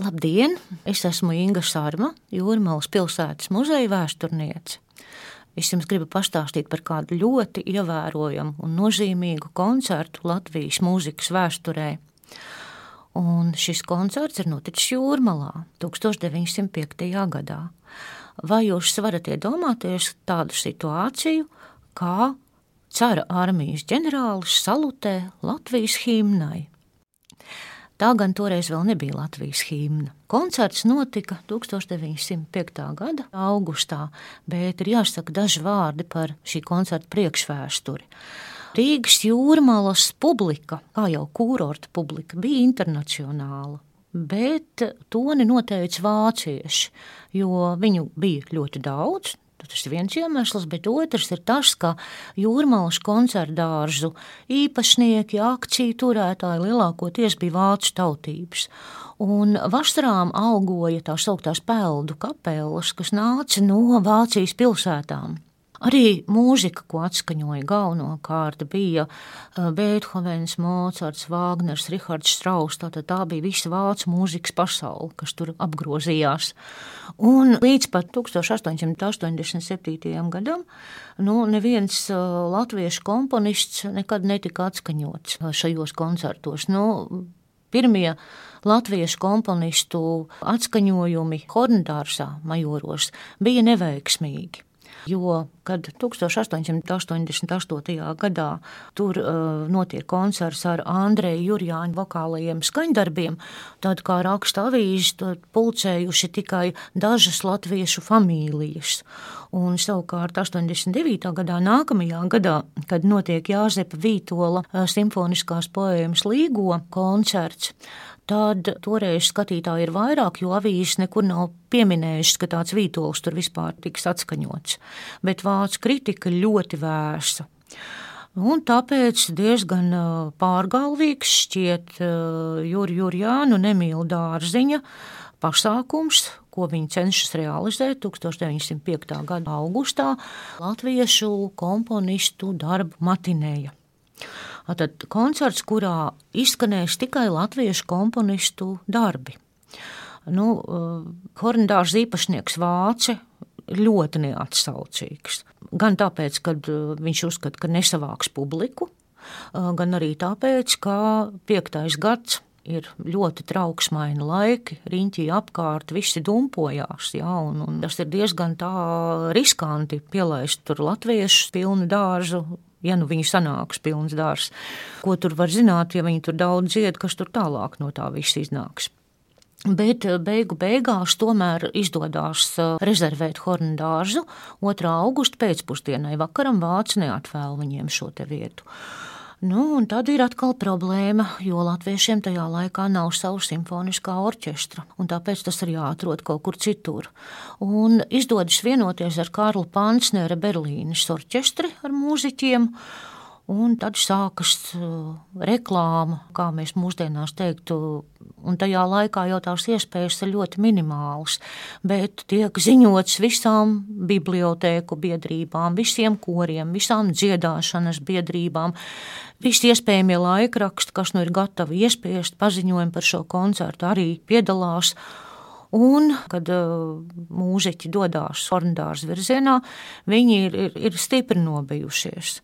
Labdien! Es esmu Inga Sārma, Jūrmālas pilsētas muzeja vēsturniece. Es jums gribu pastāstīt par kādu ļoti ievērojamu un nozīmīgu koncertu Latvijas mūzikas vēsturē. Un šis koncerts ir noticis Jūrmalā 1905. gadā. Vai jūs varat iedomāties tādu situāciju, kā cara armijas ģenerālis salutē Latvijas himnai? Tā gan toreiz vēl nebija Latvijas himna. Koncerts notika 1905. gada augustā, bet ir jāsaka daži vārdi par šī koncerta priekšvēsturi. Rīgas jūrmālas publika, kā jau kurorta publika, bija internacionāla. Bet toni noteica vācieši, jo viņu bija ļoti daudz, Tas ir viens iemesls, bet otrs ir tas, ka jūrmālas koncertdārzu īpašnieki, akciju turētāji lielākoties bija vācu tautības. Un vasarām algoja tā sauktās peldu kapelas, kas nāca no Vācijas pilsētām. Arī mūzika, ko atskaņoja galvenokārt, bija eh, Beethovens, Mocards, Vāgners, Rihards Strauss. Tātad tā bija visa vācu mūzikas pasaule, kas tur apgrozījās. Un līdz pat 1887. gadam nu, neviens eh, latviešu komponists nekad netika atskaņots šajos koncertos. Nu, pirmie latviešu komponistu atskaņojumi Horndārsā, Majoros, bija neveiksmīgi. Jo, kad 1888. gadā tur uh, notiek koncerts ar Andreju Jurjāņu vokālajiem skaņdarbiem, tad, kā raksta avīzes, pulcējuši tikai dažas latviešu familijas. Un savukārt 89. gadā, nākamajā gadā, kad notiek Jāzepa Vītola uh, simfoniskās poēmas līgo koncerts, tad toreiz skatītāji ir vairāk, jo avīzes nekur nav pieminējušas, ka tāds vītols tur vispār tiks atskaņots. Bet vācu kritika ļoti vērsa. Un tāpēc diezgan pārgalvīgs šķiet Jurija Jurjānu Nemīla dārziņa pasākums, ko viņi cenšas realizēt 1905. gada augustā latviešu komponistu darbu matinēja. Tad koncerts, kurā izskanēs tikai latviešu komponistu darbi. Nu, Hornidārs īpašnieks Vāce ļoti neatsaucīgs. Gan tāpēc, ka viņš uzskata, ka nesavāks publiku, gan arī tāpēc, ka piektais gads ir ļoti trauksmaini laiki, riņķī apkārt, visi dumpojās. Jā, un, un tas ir diezgan riskanti pielaist tur latviešus pilnu dārzu ja nu viņi sanāks pilns dārs. Ko tur var zināt, ja viņi tur daudz dzied, kas tur tālāk no tā viss iznāks. Bet eh, beigu beigās tomēr izdodas eh, rezervēt Hornu dārzu 2. augusta pēcpusdienai. Vakaram vācis neatvēl viņiem šo vietu. Nu, un tad ir atkal problēma, jo latviešiem tajā laikā nav savu simfoniskā orķestra, un tāpēc tas ir jāatrod kaut kur citur. Un izdodas vienoties ar Kārlu Pansnera Berlīnes orķestri ar mūziķiem, Un tad sākas uh, reklāma, kā mēs mūsdienās teiktu, un tajā laikā jau tās iespējas ir ļoti minimālas. Bet tiek ziņots visām bibliotēku biedrībām, visiem koriem, visām dziedāšanas biedrībām, visi iespējamie laikraksti, kas nu ir gatavi iespiest paziņojumu par šo koncertu, arī piedalās. Un, kad uh, mūziķi dodas ornamentāra virzienā, viņi ir, ir, ir stipri nobijušies.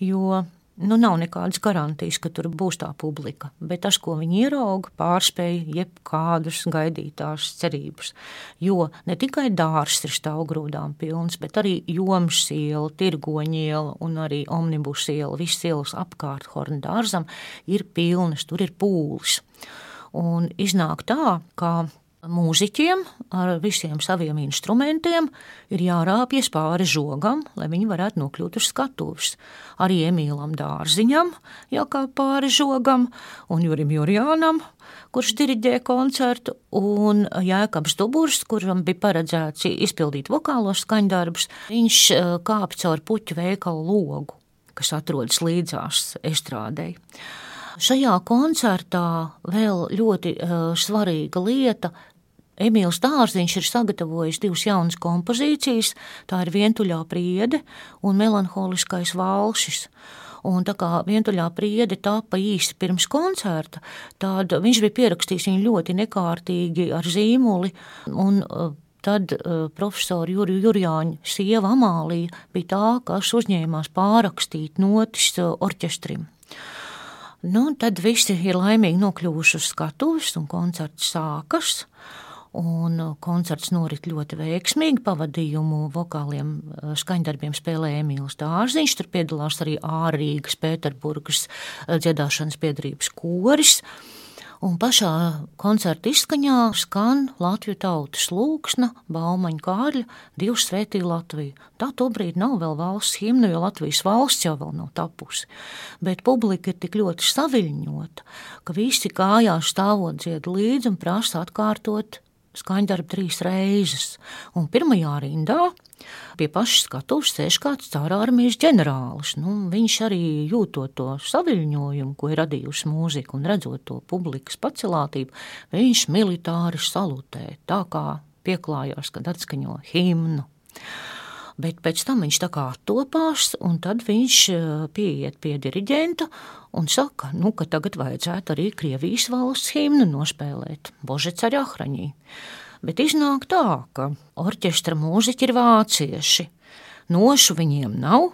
Jo nu, nav nekādas garantijas, ka tur būs tā publika. Bet tas, ko viņi ierauga, pārspēja jebkādas gaidītās cerības. Jo ne tikai dārsts ir stāvgrūdām pilns, bet arī joms iela, tirgoņa iela un arī omnibus iela, visas ielas apkārt Horndārzam ir pilnas, tur ir pūlis. Un iznāk tā, ka Mūziķiem ar visiem saviem instrumentiem ir jārāpjas pāri žogam, lai viņi varētu nokļūt uz skatuves. Arī Emīlam Dārziņam jākāp pāri žogam, un Jurim Jurjānam, kurš diriģē koncertu, un Jēkabs Duburs, kuram bija paredzēts izpildīt vokālos skaņdarbus, viņš eh, kāp caur puķu veikalu logu, kas atrodas līdzās estrādei. Šajā koncertā vēl ļoti uh, svarīga lieta Emīls Dārziņš ir sagatavojis divas jaunas kompozīcijas. Tā ir vientuļā priede un melanholiskais valšis. Un tā kā vientuļā priede tapa īsi pirms koncerta, tad viņš bija pierakstījis viņu ļoti nekārtīgi ar zīmoli. Un, uh, Tad uh, profesora Jurija Jurjāņa sieva Amālija bija tā, kas uzņēmās pārrakstīt notis uh, orķestrim. Nu, tad visi ir laimīgi nokļuvuši uz skatuves, un koncerts sākas. Un koncerts norit ļoti veiksmīgi. Pavadījumu vokāliem uh, skaņdarbiem spēlēja Emīls Dārziņš. Tur piedalās arī Ārīgas, Pēterburgas uh, dziedāšanas biedrības koris. Un pašā koncerta izskaņā skan Latviju tautas lūksna, Baumaņa kārļa, Dievs svētī Latviju. Tā tobrīd nav vēl valsts himna, jo Latvijas valsts jau vēl nav tapusi. Bet publika ir tik ļoti saviļņota, ka visi kājās stāvot dzied līdzi un prasa atkārtot skaņdarbu trīs reizes, un pirmajā rindā pie pašas skatuves sēž kāds cārā armijas ģenerālis. Nu, viņš arī jūtot to saviļņojumu, ko ir radījusi mūzika, un redzot to publikas pacelātību, viņš militāri salutē, tā kā pieklājās, kad atskaņo himnu. Bet pēc tam viņš tā kā topās, un tad viņš eh, pieiet pie diriģenta un saka, nu, ka tagad vajadzētu arī Krievijas valsts himnu nospēlēt Božets ar Ahraņī. Bet iznāk tā, ka orķestra mūziķi ir vācieši. Nošu viņiem nav,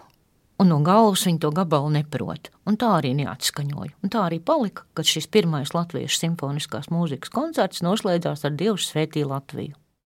un no galvas viņi to gabalu neprot. Un tā arī neatskaņoja. Un tā arī palika, kad šis pirmais latviešu simfoniskās mūzikas koncerts noslēdzās ar Dievu svētī Latviju.